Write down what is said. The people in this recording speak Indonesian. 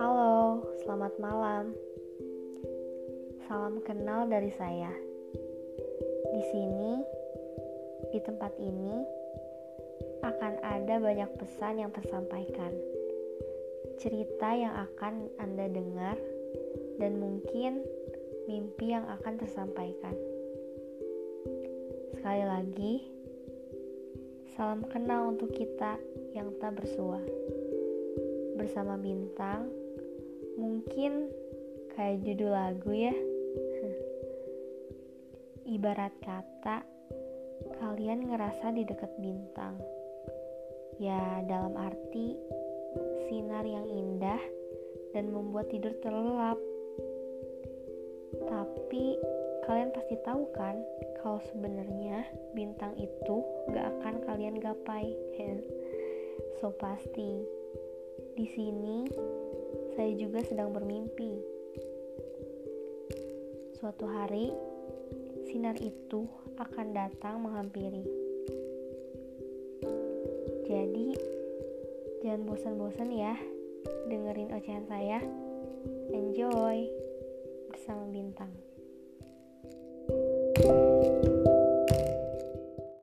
Halo, selamat malam. Salam kenal dari saya. Di sini, di tempat ini, akan ada banyak pesan yang tersampaikan, cerita yang akan Anda dengar, dan mungkin mimpi yang akan tersampaikan. Sekali lagi, salam kenal untuk kita yang tak bersua. Bersama bintang, mungkin kayak judul lagu ya. Ibarat kata, kalian ngerasa di dekat bintang. Ya, dalam arti sinar yang indah dan membuat tidur terlelap. Tapi kalian pasti tahu kan kalau sebenarnya bintang itu gapai. so pasti di sini saya juga sedang bermimpi. Suatu hari sinar itu akan datang menghampiri. Jadi jangan bosan-bosan ya dengerin ocehan saya. Enjoy bersama bintang.